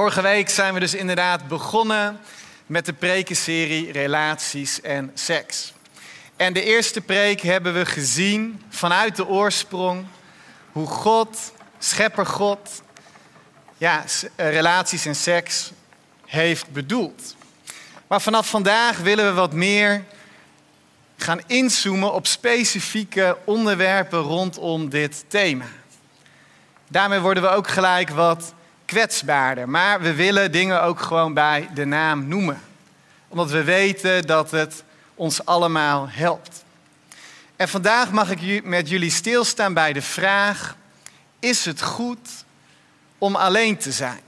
Vorige week zijn we dus inderdaad begonnen met de prekenserie Relaties en Seks. En de eerste preek hebben we gezien vanuit de oorsprong hoe God, schepper God, ja, eh, relaties en seks heeft bedoeld. Maar vanaf vandaag willen we wat meer gaan inzoomen op specifieke onderwerpen rondom dit thema. Daarmee worden we ook gelijk wat kwetsbaarder. Maar we willen dingen ook gewoon bij de naam noemen. Omdat we weten dat het ons allemaal helpt. En vandaag mag ik met jullie stilstaan bij de vraag: is het goed om alleen te zijn?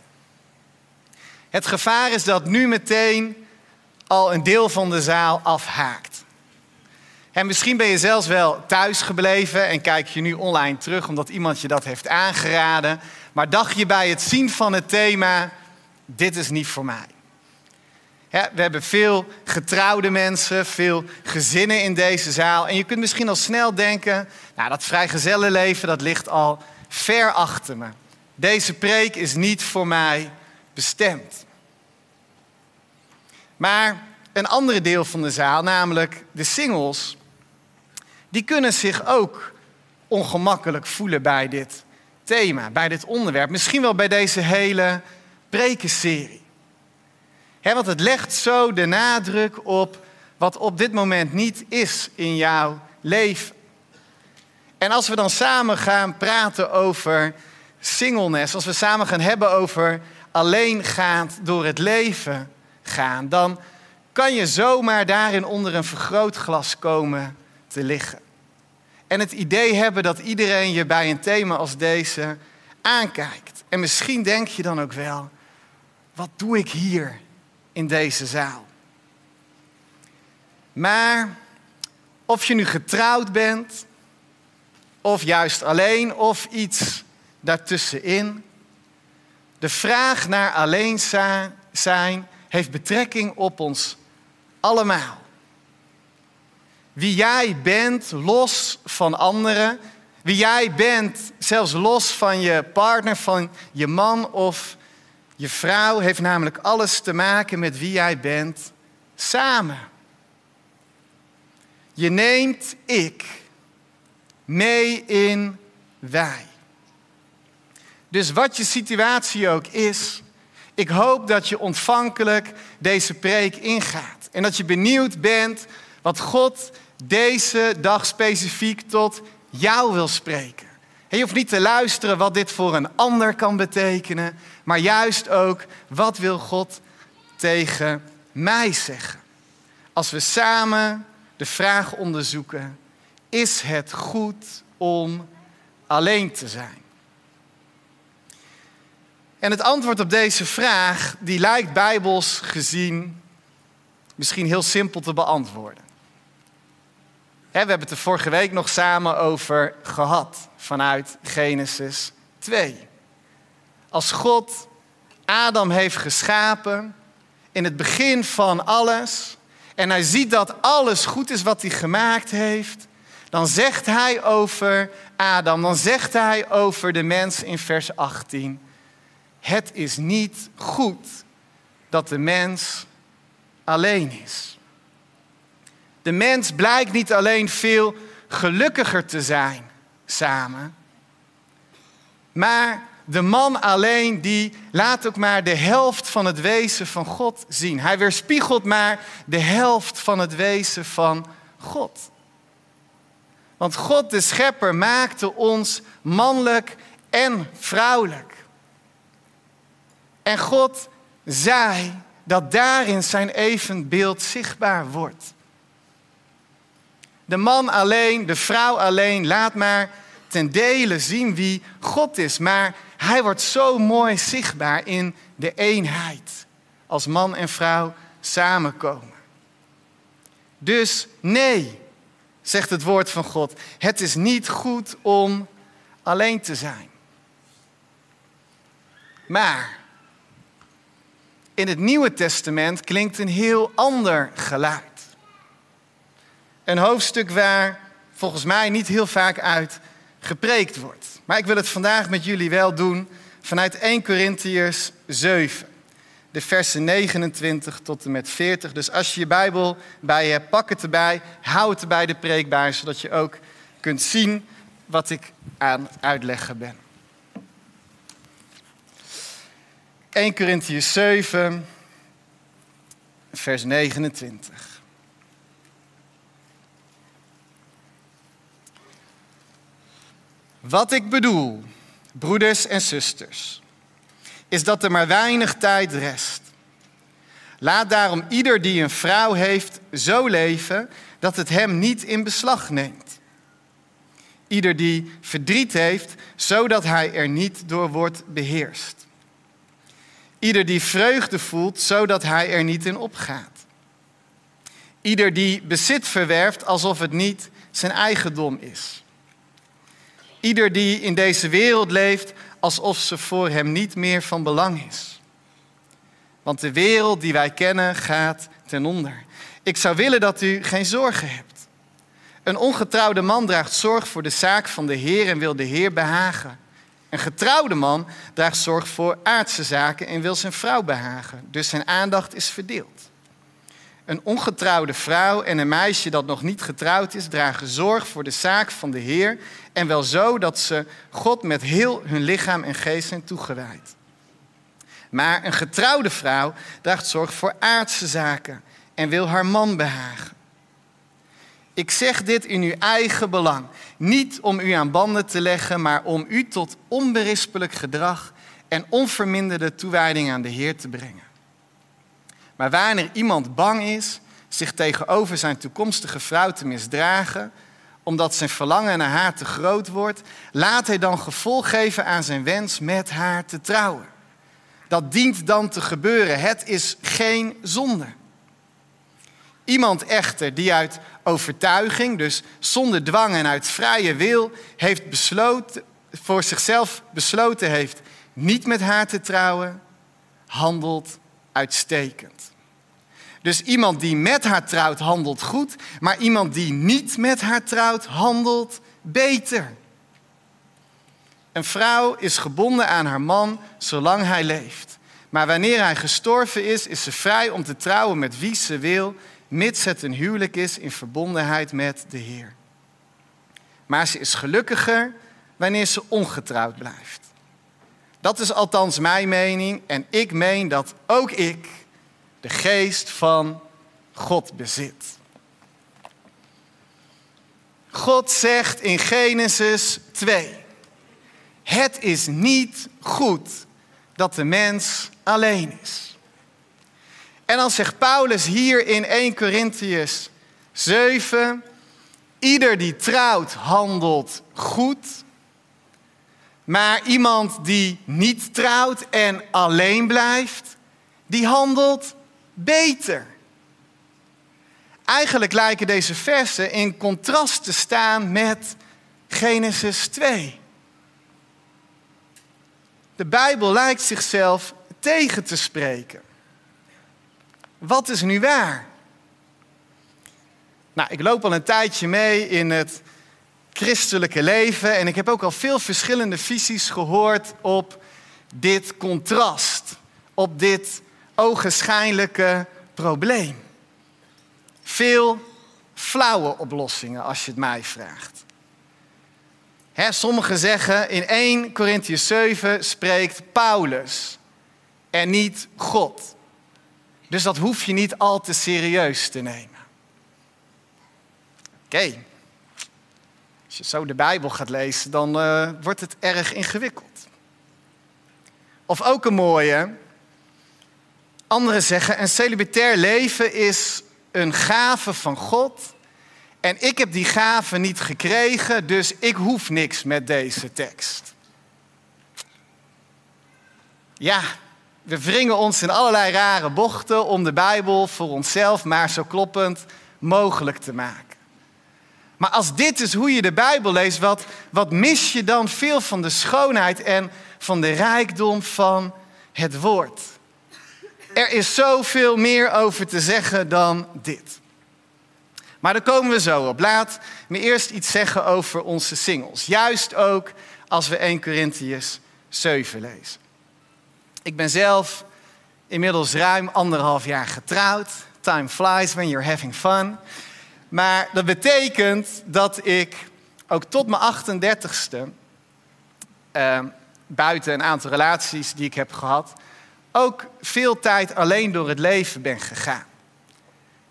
Het gevaar is dat nu meteen al een deel van de zaal afhaakt. En misschien ben je zelfs wel thuis gebleven en kijk je nu online terug omdat iemand je dat heeft aangeraden. Maar dacht je bij het zien van het thema, dit is niet voor mij. we hebben veel getrouwde mensen, veel gezinnen in deze zaal. En je kunt misschien al snel denken, nou dat vrijgezellenleven dat ligt al ver achter me. Deze preek is niet voor mij bestemd. Maar een andere deel van de zaal, namelijk de singles, die kunnen zich ook ongemakkelijk voelen bij dit thema, bij dit onderwerp. Misschien wel bij deze hele prekenserie. Want het legt zo de nadruk op wat op dit moment niet is in jouw leven. En als we dan samen gaan praten over singleness, als we samen gaan hebben over alleengaand door het leven gaan, dan kan je zomaar daarin onder een vergrootglas komen te liggen. En het idee hebben dat iedereen je bij een thema als deze aankijkt. En misschien denk je dan ook wel, wat doe ik hier in deze zaal? Maar of je nu getrouwd bent, of juist alleen, of iets daartussenin. De vraag naar alleen zijn heeft betrekking op ons allemaal. Wie jij bent, los van anderen. Wie jij bent, zelfs los van je partner, van je man of je vrouw, heeft namelijk alles te maken met wie jij bent samen. Je neemt ik mee in wij. Dus wat je situatie ook is, ik hoop dat je ontvankelijk deze preek ingaat. En dat je benieuwd bent wat God deze dag specifiek tot jou wil spreken. je hoeft niet te luisteren wat dit voor een ander kan betekenen, maar juist ook wat wil God tegen mij zeggen. Als we samen de vraag onderzoeken, is het goed om alleen te zijn? En het antwoord op deze vraag, die lijkt bijbels gezien misschien heel simpel te beantwoorden. We hebben het er vorige week nog samen over gehad vanuit Genesis 2. Als God Adam heeft geschapen in het begin van alles en hij ziet dat alles goed is wat hij gemaakt heeft, dan zegt hij over Adam, dan zegt hij over de mens in vers 18, het is niet goed dat de mens alleen is. De mens blijkt niet alleen veel gelukkiger te zijn samen, maar de man alleen die laat ook maar de helft van het wezen van God zien. Hij weerspiegelt maar de helft van het wezen van God. Want God, de schepper, maakte ons mannelijk en vrouwelijk. En God zei dat daarin zijn evenbeeld zichtbaar wordt. De man alleen, de vrouw alleen, laat maar ten dele zien wie God is. Maar hij wordt zo mooi zichtbaar in de eenheid. Als man en vrouw samenkomen. Dus nee, zegt het woord van God. Het is niet goed om alleen te zijn. Maar in het Nieuwe Testament klinkt een heel ander geluid. Een hoofdstuk waar volgens mij niet heel vaak uit gepreekt wordt. Maar ik wil het vandaag met jullie wel doen vanuit 1 Corinthiërs 7. De versen 29 tot en met 40. Dus als je je Bijbel bij je hebt, pak het erbij. Hou het erbij de preekbaar, zodat je ook kunt zien wat ik aan het uitleggen ben. 1 Corinthiërs 7, vers 29. Wat ik bedoel, broeders en zusters, is dat er maar weinig tijd rest. Laat daarom ieder die een vrouw heeft zo leven dat het hem niet in beslag neemt. Ieder die verdriet heeft, zodat hij er niet door wordt beheerst. Ieder die vreugde voelt, zodat hij er niet in opgaat. Ieder die bezit verwerft alsof het niet zijn eigendom is. Ieder die in deze wereld leeft alsof ze voor hem niet meer van belang is. Want de wereld die wij kennen gaat ten onder. Ik zou willen dat u geen zorgen hebt. Een ongetrouwde man draagt zorg voor de zaak van de Heer en wil de Heer behagen. Een getrouwde man draagt zorg voor aardse zaken en wil zijn vrouw behagen. Dus zijn aandacht is verdeeld. Een ongetrouwde vrouw en een meisje dat nog niet getrouwd is, dragen zorg voor de zaak van de Heer. En wel zo dat ze God met heel hun lichaam en geest zijn toegewijd. Maar een getrouwde vrouw draagt zorg voor aardse zaken en wil haar man behagen. Ik zeg dit in uw eigen belang. Niet om u aan banden te leggen, maar om u tot onberispelijk gedrag en onverminderde toewijding aan de Heer te brengen. Maar wanneer iemand bang is zich tegenover zijn toekomstige vrouw te misdragen, omdat zijn verlangen naar haar te groot wordt, laat hij dan gevolg geven aan zijn wens met haar te trouwen. Dat dient dan te gebeuren. Het is geen zonde. Iemand echter die uit overtuiging, dus zonder dwang en uit vrije wil, heeft besloten, voor zichzelf besloten heeft niet met haar te trouwen, handelt uitstekend. Dus iemand die met haar trouwt, handelt goed, maar iemand die niet met haar trouwt, handelt beter. Een vrouw is gebonden aan haar man zolang hij leeft. Maar wanneer hij gestorven is, is ze vrij om te trouwen met wie ze wil, mits het een huwelijk is in verbondenheid met de Heer. Maar ze is gelukkiger wanneer ze ongetrouwd blijft. Dat is althans mijn mening en ik meen dat ook ik de geest van God bezit. God zegt in Genesis 2: Het is niet goed dat de mens alleen is. En dan zegt Paulus hier in 1 Corinthians 7, ieder die trouwt handelt goed, maar iemand die niet trouwt en alleen blijft, die handelt beter. Eigenlijk lijken deze versen in contrast te staan met Genesis 2. De Bijbel lijkt zichzelf tegen te spreken. Wat is nu waar? Nou, ik loop al een tijdje mee in het christelijke leven en ik heb ook al veel verschillende visies gehoord op dit contrast, op dit ogenschijnlijke probleem. Veel flauwe oplossingen als je het mij vraagt. sommigen zeggen in 1 Corinthians 7 spreekt Paulus en niet God. Dus dat hoef je niet al te serieus te nemen. Oké, als je zo de Bijbel gaat lezen, dan uh, wordt het erg ingewikkeld. Of ook een mooie. Anderen zeggen, een celibatair leven is een gave van God. En ik heb die gave niet gekregen, dus ik hoef niks met deze tekst. Ja, we wringen ons in allerlei rare bochten om de Bijbel voor onszelf maar zo kloppend mogelijk te maken. Maar als dit is hoe je de Bijbel leest, wat, wat mis je dan veel van de schoonheid en van de rijkdom van het woord? Er is zoveel meer over te zeggen dan dit. Maar daar komen we zo op. Laat me eerst iets zeggen over onze singles. Juist ook als we 1 Corinthians 7 lezen. Ik ben zelf inmiddels ruim anderhalf jaar getrouwd. Time flies when you're having fun. Maar dat betekent dat ik ook tot mijn 38ste, uh, buiten een aantal relaties die ik heb gehad, ook veel tijd alleen door het leven ben gegaan.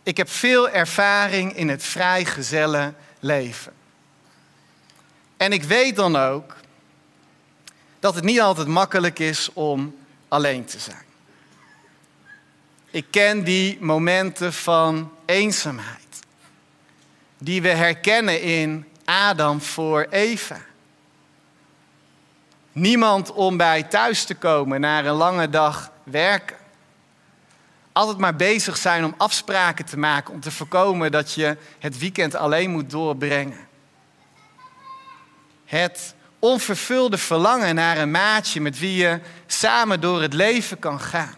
Ik heb veel ervaring in het vrijgezellen leven. En ik weet dan ook dat het niet altijd makkelijk is om alleen te zijn. Ik ken die momenten van eenzaamheid, die we herkennen in Adam voor Eva. Niemand om bij thuis te komen na een lange dag werken. Altijd maar bezig zijn om afspraken te maken om te voorkomen dat je het weekend alleen moet doorbrengen. Het onvervulde verlangen naar een maatje met wie je samen door het leven kan gaan.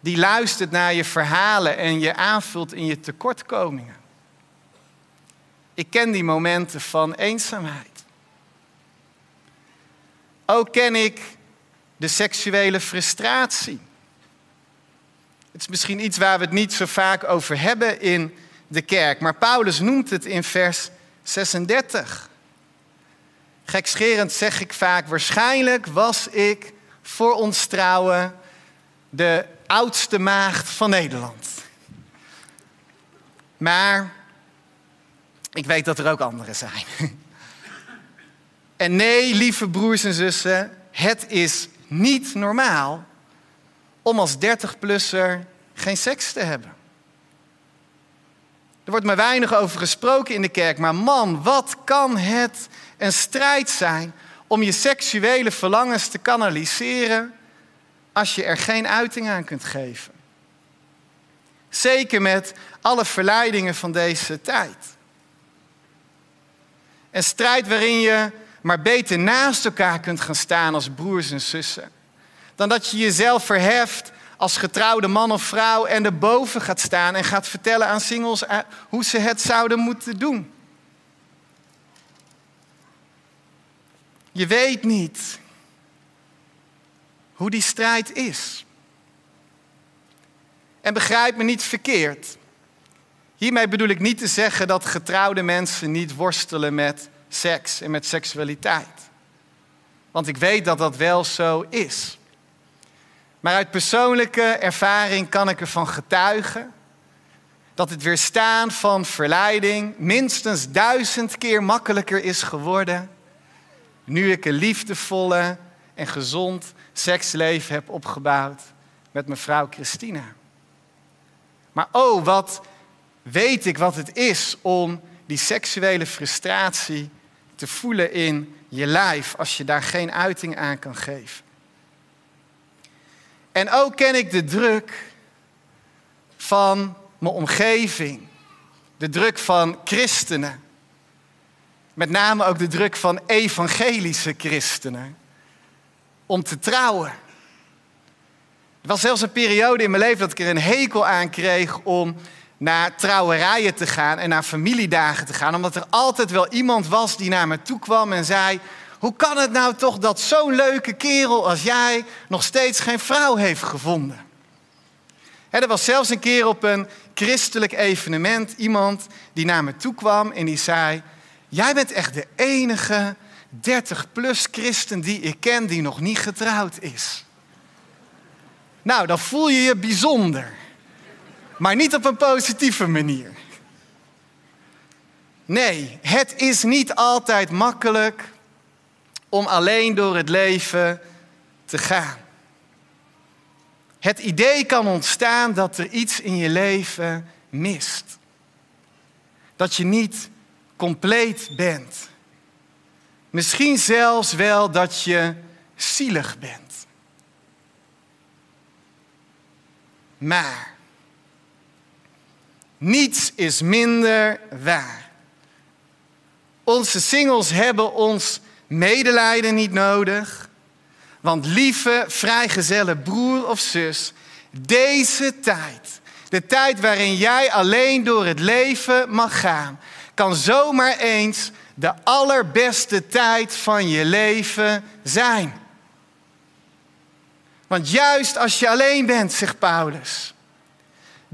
Die luistert naar je verhalen en je aanvult in je tekortkomingen. Ik ken die momenten van eenzaamheid. Ook ken ik de seksuele frustratie. Het is misschien iets waar we het niet zo vaak over hebben in de kerk, maar Paulus noemt het in vers 36. Gekscherend zeg ik vaak, waarschijnlijk was ik voor ons trouwen de oudste maagd van Nederland. Maar ik weet dat er ook anderen zijn. En nee, lieve broers en zussen, het is niet normaal om als 30-plusser geen seks te hebben. Er wordt maar weinig over gesproken in de kerk, maar man, wat kan het een strijd zijn om je seksuele verlangens te kanaliseren als je er geen uiting aan kunt geven? Zeker met alle verleidingen van deze tijd. Een strijd waarin je maar beter naast elkaar kunt gaan staan als broers en zussen. Dan dat je jezelf verheft als getrouwde man of vrouw en erboven gaat staan en gaat vertellen aan singles eh, hoe ze het zouden moeten doen. Je weet niet hoe die strijd is. En begrijp me niet verkeerd. Hiermee bedoel ik niet te zeggen dat getrouwde mensen niet worstelen met seks en met seksualiteit. Want ik weet dat dat wel zo is. Maar uit persoonlijke ervaring kan ik ervan getuigen dat het weerstaan van verleiding minstens duizend keer makkelijker is geworden nu ik een liefdevolle en gezond seksleven heb opgebouwd met mevrouw Christina. Maar oh, wat weet ik wat het is om die seksuele frustratie te voelen in je lijf als je daar geen uiting aan kan geven. En ook ken ik de druk van mijn omgeving, de druk van christenen, met name ook de druk van evangelische christenen, om te trouwen. Er was zelfs een periode in mijn leven dat ik er een hekel aan kreeg om naar trouwerijen te gaan en naar familiedagen te gaan. Omdat er altijd wel iemand was die naar me toe kwam en zei: Hoe kan het nou toch dat zo'n leuke kerel als jij nog steeds geen vrouw heeft gevonden? er was zelfs een keer op een christelijk evenement iemand die naar me toe kwam en die zei: Jij bent echt de enige 30-plus christen die ik ken die nog niet getrouwd is. Nou, dan voel je je bijzonder. Maar niet op een positieve manier. Nee, het is niet altijd makkelijk om alleen door het leven te gaan. Het idee kan ontstaan dat er iets in je leven mist. Dat je niet compleet bent. Misschien zelfs wel dat je zielig bent. Maar niets is minder waar. Onze singles hebben ons medelijden niet nodig. Want lieve vrijgezelle broer of zus, deze tijd, de tijd waarin jij alleen door het leven mag gaan, kan zomaar eens de allerbeste tijd van je leven zijn. Want juist als je alleen bent, zegt Paulus,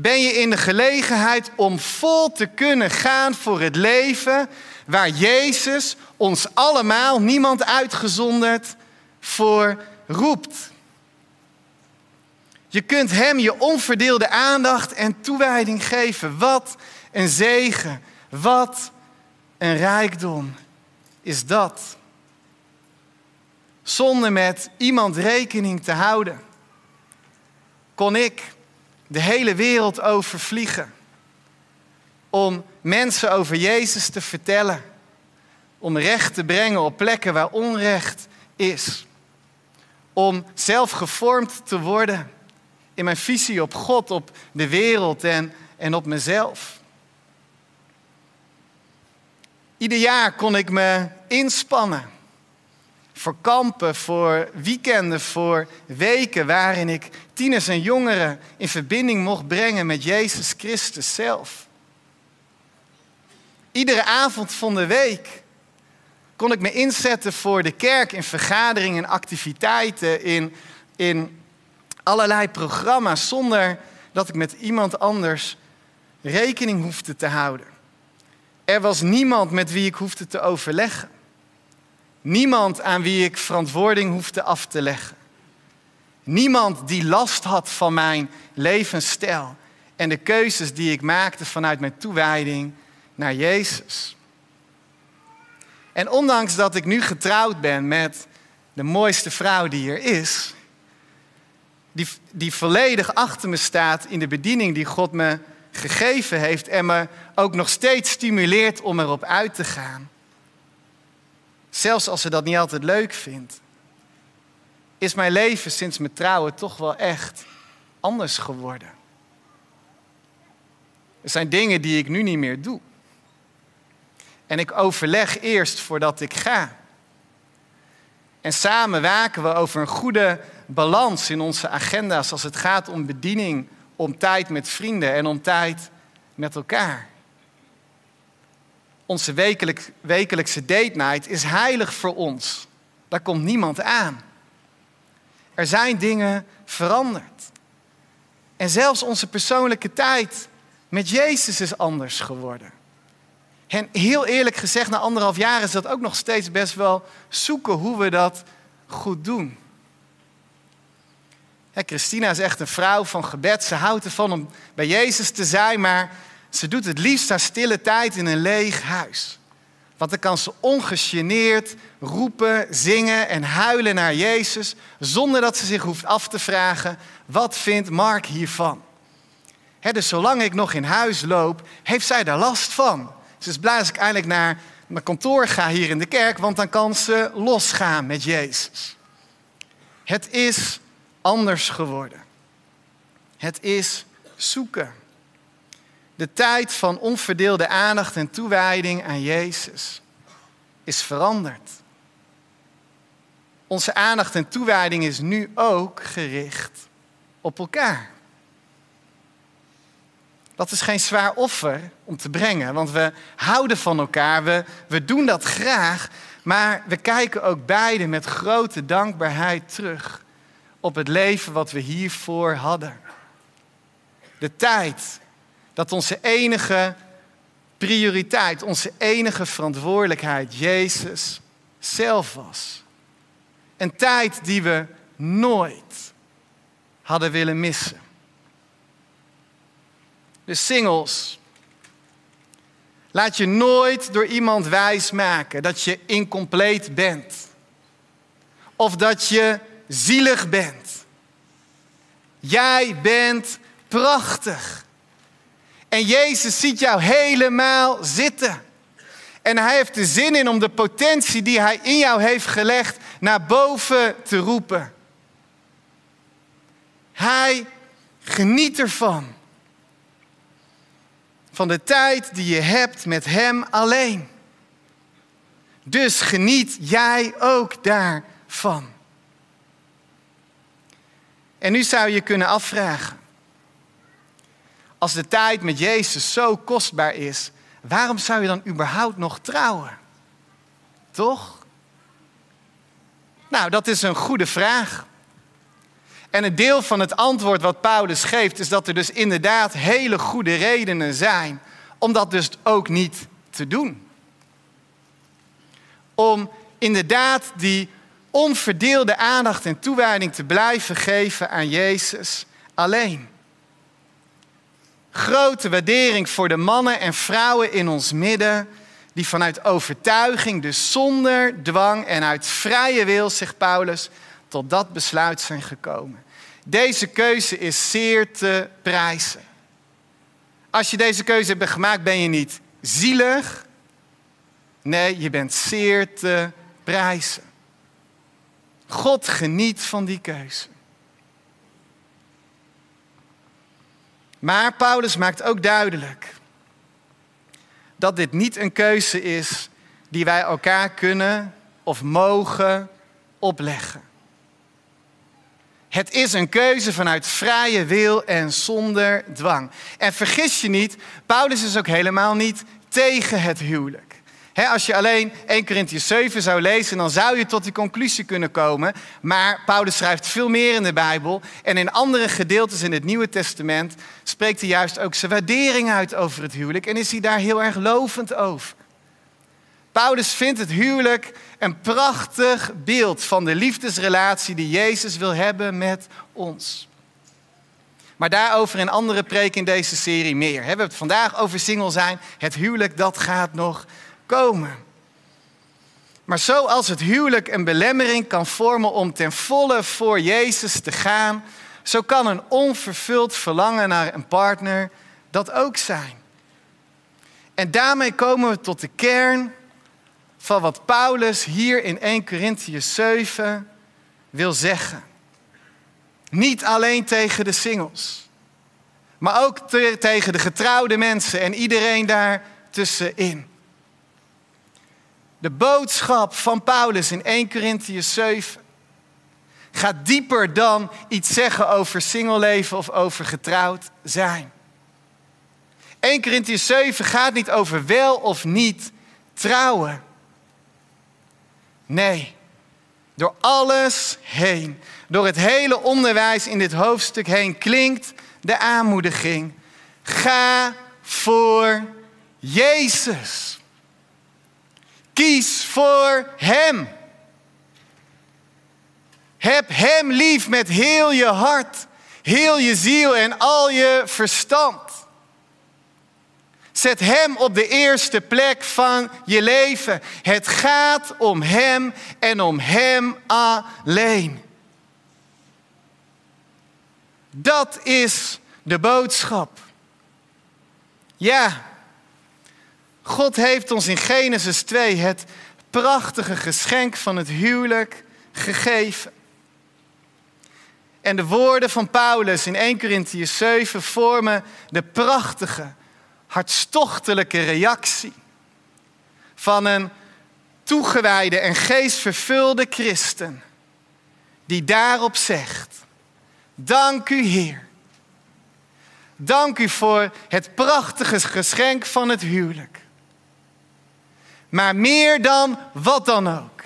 ben je in de gelegenheid om vol te kunnen gaan voor het leven waar Jezus ons allemaal, niemand uitgezonderd, voor roept. Je kunt Hem je onverdeelde aandacht en toewijding geven. Wat een zegen, wat een rijkdom is dat. Zonder met iemand rekening te houden, kon ik de hele wereld overvliegen. Om mensen over Jezus te vertellen, om recht te brengen op plekken waar onrecht is, om zelf gevormd te worden in mijn visie op God, op de wereld en, en op mezelf. Ieder jaar kon ik me inspannen voor kampen, voor weekenden, voor weken waarin ik tieners en jongeren in verbinding mocht brengen met Jezus Christus zelf. Iedere avond van de week kon ik me inzetten voor de kerk in vergaderingen, activiteiten, in, in allerlei programma's, zonder dat ik met iemand anders rekening hoefde te houden. Er was niemand met wie ik hoefde te overleggen. Niemand aan wie ik verantwoording hoefde af te leggen. Niemand die last had van mijn levensstijl en de keuzes die ik maakte vanuit mijn toewijding naar Jezus. En ondanks dat ik nu getrouwd ben met de mooiste vrouw die er is, die, die volledig achter me staat in de bediening die God me gegeven heeft en me ook nog steeds stimuleert om erop uit te gaan. Zelfs als ze dat niet altijd leuk vindt, is mijn leven sinds mijn trouwen toch wel echt anders geworden. Er zijn dingen die ik nu niet meer doe. En ik overleg eerst voordat ik ga. En samen waken we over een goede balans in onze agenda's als het gaat om bediening, om tijd met vrienden en om tijd met elkaar. Onze wekelijk, wekelijkse date night is heilig voor ons. Daar komt niemand aan. Er zijn dingen veranderd. En zelfs onze persoonlijke tijd met Jezus is anders geworden. En heel eerlijk gezegd, na anderhalf jaar is dat ook nog steeds best wel zoeken hoe we dat goed doen. Christina is echt een vrouw van gebed. Ze houdt ervan om bij Jezus te zijn, maar ze doet het liefst haar stille tijd in een leeg huis. Want dan kan ze ongegeneerd roepen, zingen en huilen naar Jezus, zonder dat ze zich hoeft af te vragen, wat vindt Mark hiervan? dus zolang ik nog in huis loop, heeft zij daar last van. Blij als ik eindelijk naar mijn kantoor ga hier in de kerk, want dan kan ze losgaan met Jezus. Het is anders geworden. Het is zoeken. De tijd van onverdeelde aandacht en toewijding aan Jezus is veranderd. Onze aandacht en toewijding is nu ook gericht op elkaar. Dat is geen zwaar offer om te brengen, want we houden van elkaar, we, we doen dat graag, maar we kijken ook beide met grote dankbaarheid terug op het leven wat we hiervoor hadden. De tijd dat onze enige prioriteit, onze enige verantwoordelijkheid Jezus zelf was. Een tijd die we nooit hadden willen missen. De singles. Laat je nooit door iemand wijs maken dat je incompleet bent. Of dat je zielig bent. Jij bent prachtig. En Jezus ziet jou helemaal zitten. En hij heeft er zin in om de potentie die hij in jou heeft gelegd naar boven te roepen. Hij geniet ervan. Van de tijd die je hebt met hem alleen. Dus geniet jij ook daarvan. En nu zou je kunnen afvragen: als de tijd met Jezus zo kostbaar is, waarom zou je dan überhaupt nog trouwen? Toch? Nou, dat is een goede vraag. En een deel van het antwoord wat Paulus geeft, is dat er dus inderdaad hele goede redenen zijn om dat dus ook niet te doen. Om inderdaad die onverdeelde aandacht en toewijding te blijven geven aan Jezus alleen. Grote waardering voor de mannen en vrouwen in ons midden, die vanuit overtuiging, dus zonder dwang en uit vrije wil, zegt Paulus, tot dat besluit zijn gekomen. Deze keuze is zeer te prijzen. Als je deze keuze hebt gemaakt, ben je niet zielig. Nee, je bent zeer te prijzen. God geniet van die keuze. Maar Paulus maakt ook duidelijk dat dit niet een keuze is die wij elkaar kunnen of mogen opleggen. Het is een keuze vanuit vrije wil en zonder dwang. En vergis je niet, Paulus is ook helemaal niet tegen het huwelijk als je alleen 1 Corinthians 7 zou lezen, dan zou je tot die conclusie kunnen komen. Maar Paulus schrijft veel meer in de Bijbel. En in andere gedeeltes in het Nieuwe Testament spreekt hij juist ook zijn waardering uit over het huwelijk. En is hij daar heel erg lovend over. Paulus vindt het huwelijk een prachtig beeld van de liefdesrelatie die Jezus wil hebben met ons. Maar daarover in andere preken in deze serie meer. We hebben het vandaag over single zijn. Het huwelijk, dat gaat nog komen. Maar zoals het huwelijk een belemmering kan vormen om ten volle voor Jezus te gaan, zo kan een onvervuld verlangen naar een partner dat ook zijn. En daarmee komen we tot de kern van wat Paulus hier in 1 Corinthië 7 wil zeggen. Niet alleen tegen de singles, maar ook tegen de getrouwde mensen en iedereen daar tussenin. De boodschap van Paulus in 1 Corinthians 7 gaat dieper dan iets zeggen over singleleven of over getrouwd zijn. 1 Corinthians 7 gaat niet over wel of niet trouwen. Nee, door alles heen, door het hele onderwijs in dit hoofdstuk heen klinkt de aanmoediging. Ga voor Jezus. Kies voor Hem. Heb Hem lief met heel je hart, heel je ziel en al je verstand. Zet Hem op de eerste plek van je leven. Het gaat om Hem en om Hem alleen. Dat is de boodschap. Ja, God heeft ons in Genesis 2 het prachtige geschenk van het huwelijk gegeven. En de woorden van Paulus in 1 Corinthians 7 vormen de prachtige, hartstochtelijke reactie van een toegewijde en geestvervulde christen die daarop zegt: Dank u Heer. Dank u voor het prachtige geschenk van het huwelijk. Maar meer dan wat dan ook.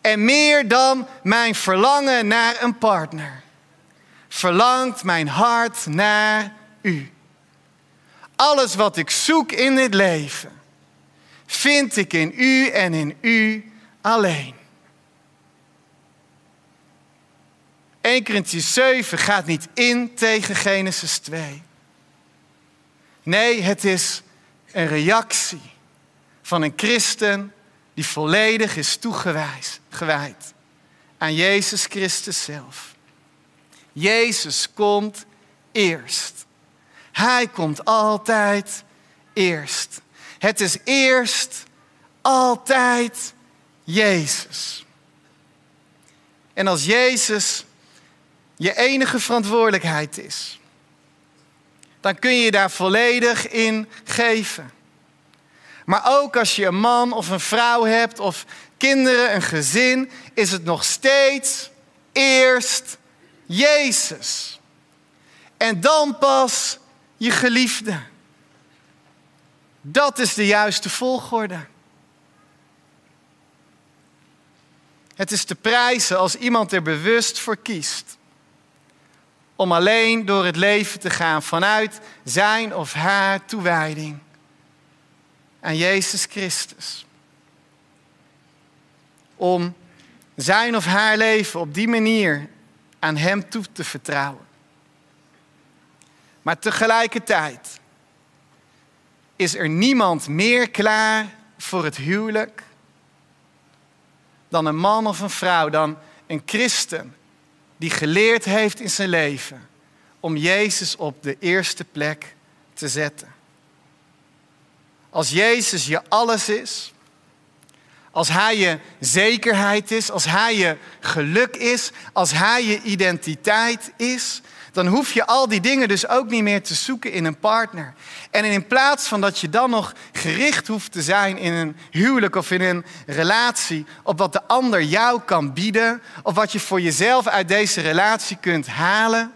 En meer dan mijn verlangen naar een partner. Verlangt mijn hart naar u. Alles wat ik zoek in dit leven, vind ik in u en in u alleen. 1 Corinthians 7 gaat niet in tegen Genesis 2. Nee, het is een reactie van een christen die volledig is toegewijd aan Jezus Christus zelf. Jezus komt eerst. Hij komt altijd eerst. Het is eerst altijd Jezus. En als Jezus je enige verantwoordelijkheid is, dan kun je daar volledig in geven. Maar ook als je een man of een vrouw hebt of kinderen, een gezin, is het nog steeds eerst Jezus. En dan pas je geliefde. Dat is de juiste volgorde. Het is te prijzen als iemand er bewust voor kiest om alleen door het leven te gaan vanuit zijn of haar toewijding aan Jezus Christus. Om zijn of haar leven op die manier aan Hem toe te vertrouwen. Maar tegelijkertijd is er niemand meer klaar voor het huwelijk dan een man of een vrouw, dan een christen die geleerd heeft in zijn leven om Jezus op de eerste plek te zetten. Als Jezus je alles is, als Hij je zekerheid is, als Hij je geluk is, als Hij je identiteit is, dan hoef je al die dingen dus ook niet meer te zoeken in een partner. En in plaats van dat je dan nog gericht hoeft te zijn in een huwelijk of in een relatie op wat de ander jou kan bieden, of wat je voor jezelf uit deze relatie kunt halen,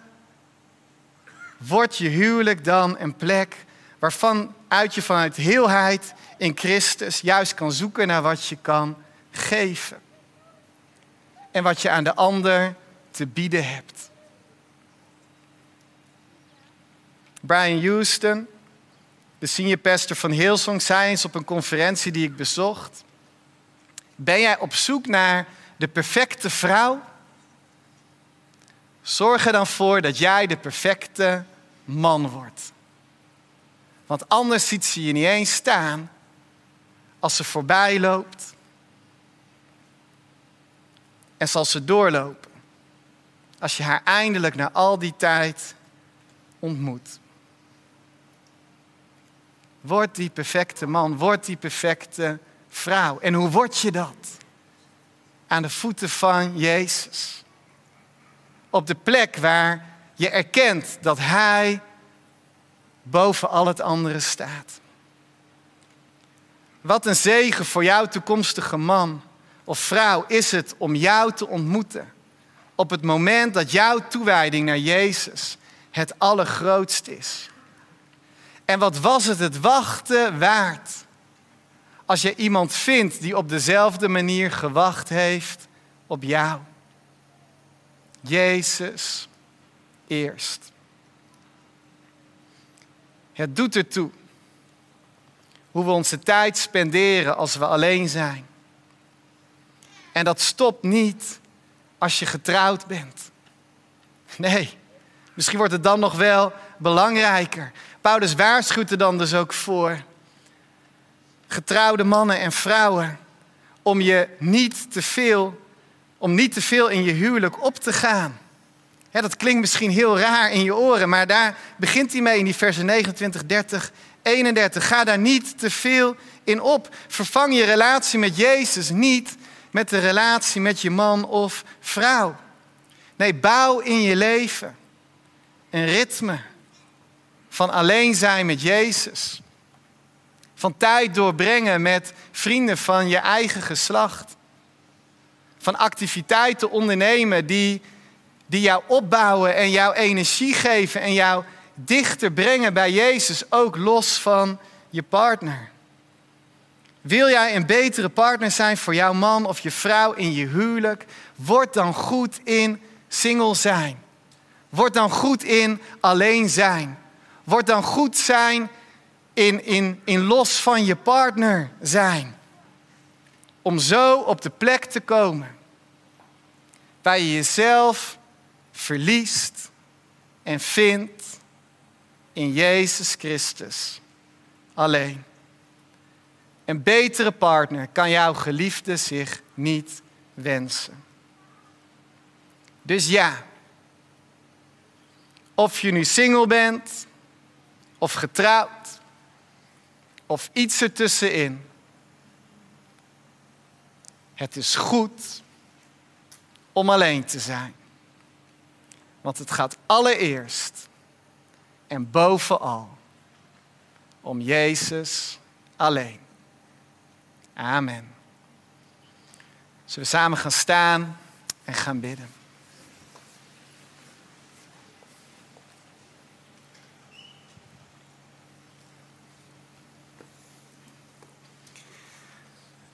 wordt je huwelijk dan een plek waarvan uit je vanuit heelheid in Christus juist kan zoeken naar wat je kan geven. En wat je aan de ander te bieden hebt. Brian Houston, de senior pastor van Hillsong, zei eens op een conferentie die ik bezocht. Ben jij op zoek naar de perfecte vrouw? Zorg er dan voor dat jij de perfecte man wordt. Want anders ziet ze je niet eens staan als ze voorbij loopt. En zal ze doorlopen als je haar eindelijk na al die tijd ontmoet. Word die perfecte man, word die perfecte vrouw. En hoe word je dat? Aan de voeten van Jezus. Op de plek waar je erkent dat Hij boven al het andere staat. Wat een zegen voor jouw toekomstige man of vrouw is het om jou te ontmoeten. Op het moment dat jouw toewijding naar Jezus het allergrootst is. En wat was het het wachten waard? Als je iemand vindt die op dezelfde manier gewacht heeft op jou. Jezus eerst. Het doet ertoe hoe we onze tijd spenderen als we alleen zijn. En dat stopt niet als je getrouwd bent. Nee, misschien wordt het dan nog wel belangrijker. Paulus waarschuwt er dan dus ook voor. Getrouwde mannen en vrouwen, om je niet te veel, om niet te veel in je huwelijk op te gaan. Dat klinkt misschien heel raar in je oren, maar daar begint hij mee in die versen 29, 30, 31. Ga daar niet te veel in op. Vervang je relatie met Jezus niet met de relatie met je man of vrouw. Nee, bouw in je leven een ritme van alleen zijn met Jezus. Van tijd doorbrengen met vrienden van je eigen geslacht. Van activiteiten ondernemen die, die jou opbouwen en jou energie geven en jou dichter brengen bij Jezus, ook los van je partner. Wil jij een betere partner zijn voor jouw man of je vrouw in je huwelijk? Word dan goed in single zijn. Word dan goed in alleen zijn. Word dan goed zijn in, in, in los van je partner zijn. Om zo op de plek te komen waar je jezelf verliest en vindt in Jezus Christus alleen. Een betere partner kan jouw geliefde zich niet wensen. Dus ja, of je nu single bent, of getrouwd, of iets ertussenin. Het is goed om alleen te zijn. Want het gaat allereerst en bovenal om Jezus alleen. Amen. Zullen we samen gaan staan en gaan bidden?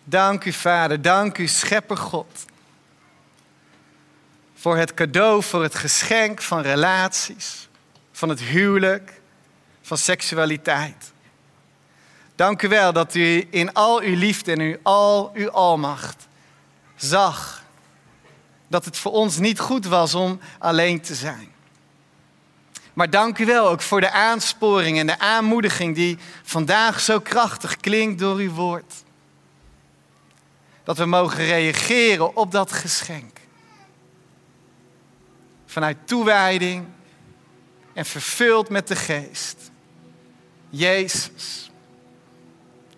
Dank u, Vader. Dank u, Schepper God. Voor het cadeau, voor het geschenk van relaties, van het huwelijk, van seksualiteit. Dank u wel dat u in al uw liefde en u al uw almacht zag dat het voor ons niet goed was om alleen te zijn. Maar dank u wel ook voor de aansporing en de aanmoediging die vandaag zo krachtig klinkt door uw woord. Dat we mogen reageren op dat geschenk. Vanuit toewijding en vervuld met de geest. Jezus,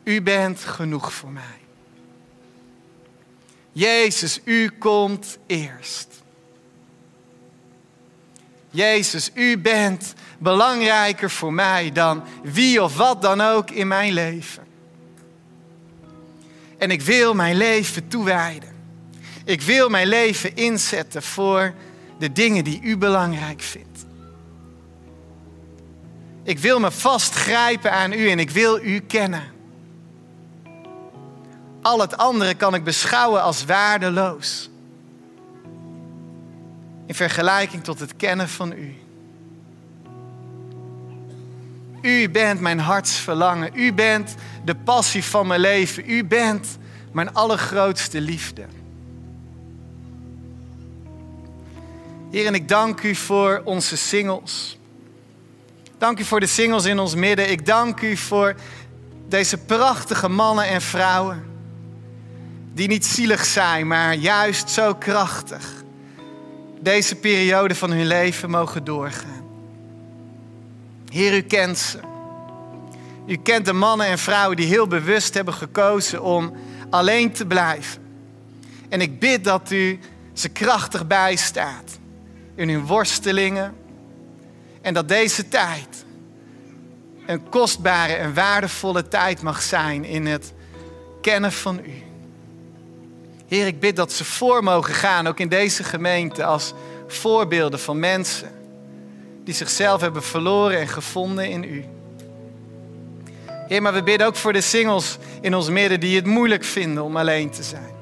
u bent genoeg voor mij. Jezus, u komt eerst. Jezus, u bent belangrijker voor mij dan wie of wat dan ook in mijn leven. En ik wil mijn leven toewijden. Ik wil mijn leven inzetten voor de dingen die u belangrijk vindt. Ik wil me vastgrijpen aan u en ik wil u kennen. Al het andere kan ik beschouwen als waardeloos in vergelijking tot het kennen van U. U bent mijn hartsverlangen. U bent de passie van mijn leven. U bent mijn allergrootste liefde. Heer, en ik dank u voor onze singles. Dank u voor de singles in ons midden. Ik dank u voor deze prachtige mannen en vrouwen. Die niet zielig zijn, maar juist zo krachtig deze periode van hun leven mogen doorgaan. Heer, u kent ze. U kent de mannen en vrouwen die heel bewust hebben gekozen om alleen te blijven. En ik bid dat u ze krachtig bijstaat in hun worstelingen. En dat deze tijd een kostbare en waardevolle tijd mag zijn in het kennen van u. Heer, ik bid dat ze voor mogen gaan, ook in deze gemeente, als voorbeelden van mensen die zichzelf hebben verloren en gevonden in U. Heer, maar we bidden ook voor de singles in ons midden die het moeilijk vinden om alleen te zijn.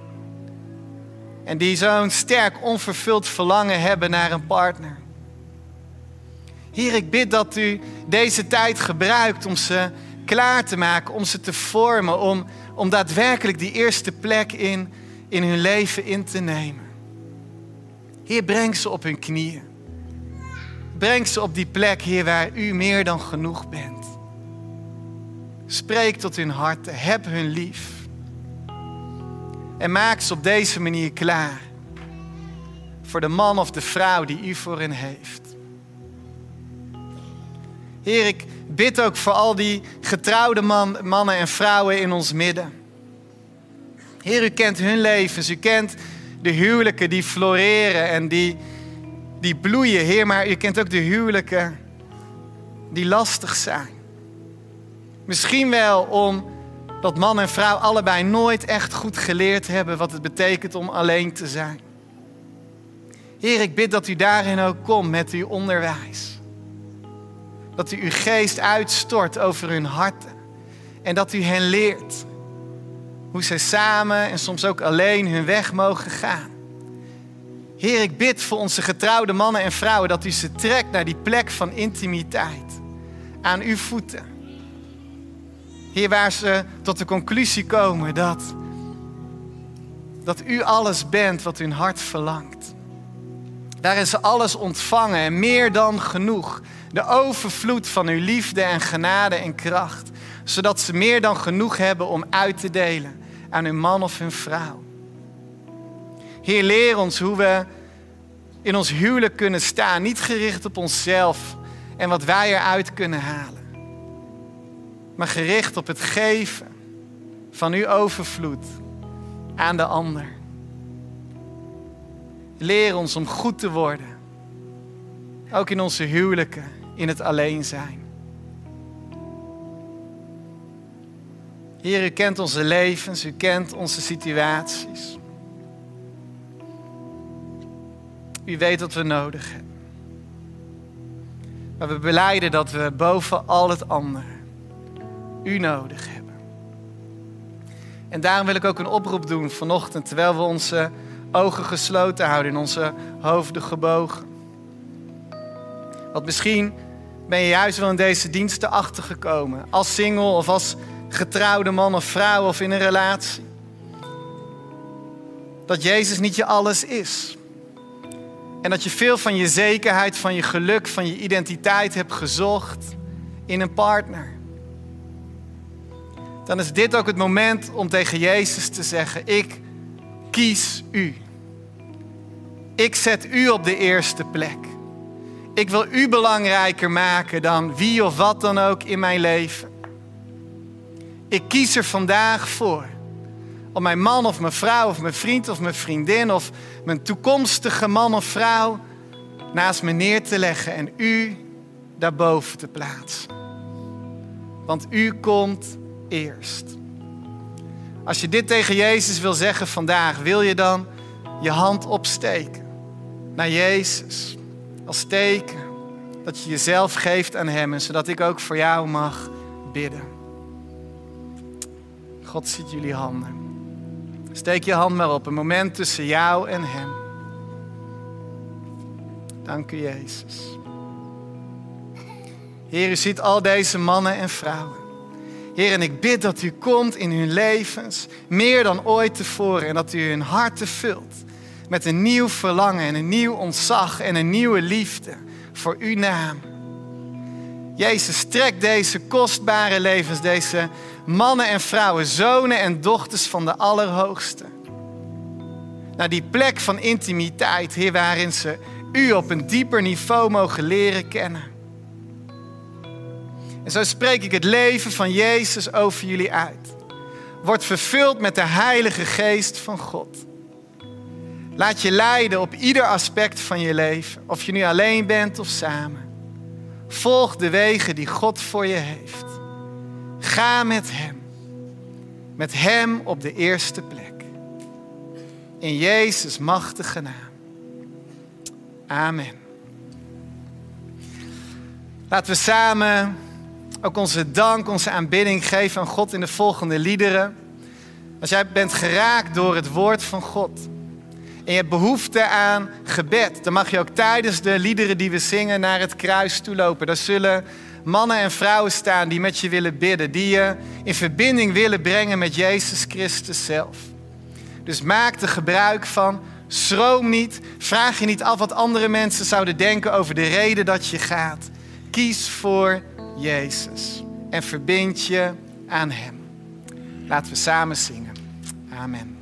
En die zo'n sterk onvervuld verlangen hebben naar een partner. Heer, ik bid dat u deze tijd gebruikt om ze klaar te maken, om ze te vormen, om, om daadwerkelijk die eerste plek in in hun leven in te nemen. Heer, breng ze op hun knieën. Breng ze op die plek, Heer, waar u meer dan genoeg bent. Spreek tot hun harten, heb hun lief. En maak ze op deze manier klaar voor de man of de vrouw die u voor hen heeft. Heer, ik bid ook voor al die getrouwde man, mannen en vrouwen in ons midden. Heer, u kent hun levens. U kent de huwelijken die floreren en die, die bloeien. Heer, maar u kent ook de huwelijken die lastig zijn. Misschien wel omdat man en vrouw allebei nooit echt goed geleerd hebben wat het betekent om alleen te zijn. Heer, ik bid dat u daarin ook komt met uw onderwijs. Dat u uw geest uitstort over hun harten. En dat u hen leert hoe zij samen en soms ook alleen hun weg mogen gaan. Heer, ik bid voor onze getrouwde mannen en vrouwen dat u ze trekt naar die plek van intimiteit. Aan uw voeten. Heer, waar ze tot de conclusie komen dat, dat u alles bent wat hun hart verlangt. Daarin ze alles ontvangen en meer dan genoeg. De overvloed van uw liefde en genade en kracht. Zodat ze meer dan genoeg hebben om uit te delen aan hun man of hun vrouw. Heer, leer ons hoe we in ons huwelijk kunnen staan, niet gericht op onszelf en wat wij eruit kunnen halen, maar gericht op het geven van uw overvloed aan de ander. Leer ons om goed te worden, ook in onze huwelijken, in het alleen zijn. Heer, u kent onze levens, u kent onze situaties. U weet wat we nodig hebben. Maar we beleiden dat we boven al het andere u nodig hebben. En daarom wil ik ook een oproep doen vanochtend, terwijl we onze ogen gesloten houden, in onze hoofden gebogen. Want misschien ben je juist wel in deze diensten achtergekomen. Als single of als getrouwde man of vrouw of in een relatie. Dat Jezus niet je alles is. En dat je veel van je zekerheid, van je geluk, van je identiteit hebt gezocht in een partner. Dan is dit ook het moment om tegen Jezus te zeggen: Ik kies u. Ik zet u op de eerste plek. Ik wil u belangrijker maken dan wie of wat dan ook in mijn leven. Ik kies er vandaag voor om mijn man of mijn vrouw of mijn vriend of mijn vriendin of mijn toekomstige man of vrouw naast me neer te leggen en u daarboven te plaatsen. Want u komt eerst. Als je dit tegen Jezus wil zeggen vandaag, wil je dan je hand opsteken naar Jezus als teken dat je jezelf geeft aan Hem en zodat ik ook voor jou mag bidden. God ziet jullie handen. Steek je hand maar op, een moment tussen jou en Hem. Dank u, Jezus. Heer, u ziet al deze mannen en vrouwen. Heer, en ik bid dat u komt in hun levens, meer dan ooit tevoren, en dat u hun harten vult met een nieuw verlangen en een nieuw ontzag en een nieuwe liefde voor uw naam. Jezus, trek deze kostbare levens, deze mannen en vrouwen, zonen en dochters van de Allerhoogste. Naar die plek van intimiteit, Heer, waarin ze u op een dieper niveau mogen leren kennen. En zo spreek ik het leven van Jezus over jullie uit. Word vervuld met de Heilige Geest van God. Laat je leiden op ieder aspect van je leven, of je nu alleen bent of samen. Volg de wegen die God voor je heeft. Ga met Hem. Met Hem op de eerste plek. In Jezus' machtige naam. Amen. Laten we samen ook onze dank, onze aanbidding geven aan God in de volgende liederen. Als jij bent geraakt door het woord van God en je hebt behoefte aan gebed, dan mag je ook tijdens de liederen die we zingen naar het kruis toe lopen. Daar zullen mannen en vrouwen staan die met je willen bidden, die je in verbinding willen brengen met Jezus Christus zelf. Dus maak er gebruik van. Schroom niet. Vraag je niet af wat andere mensen zouden denken over de reden dat je gaat. Kies voor Jezus en verbind je aan Hem. Laten we samen zingen. Amen.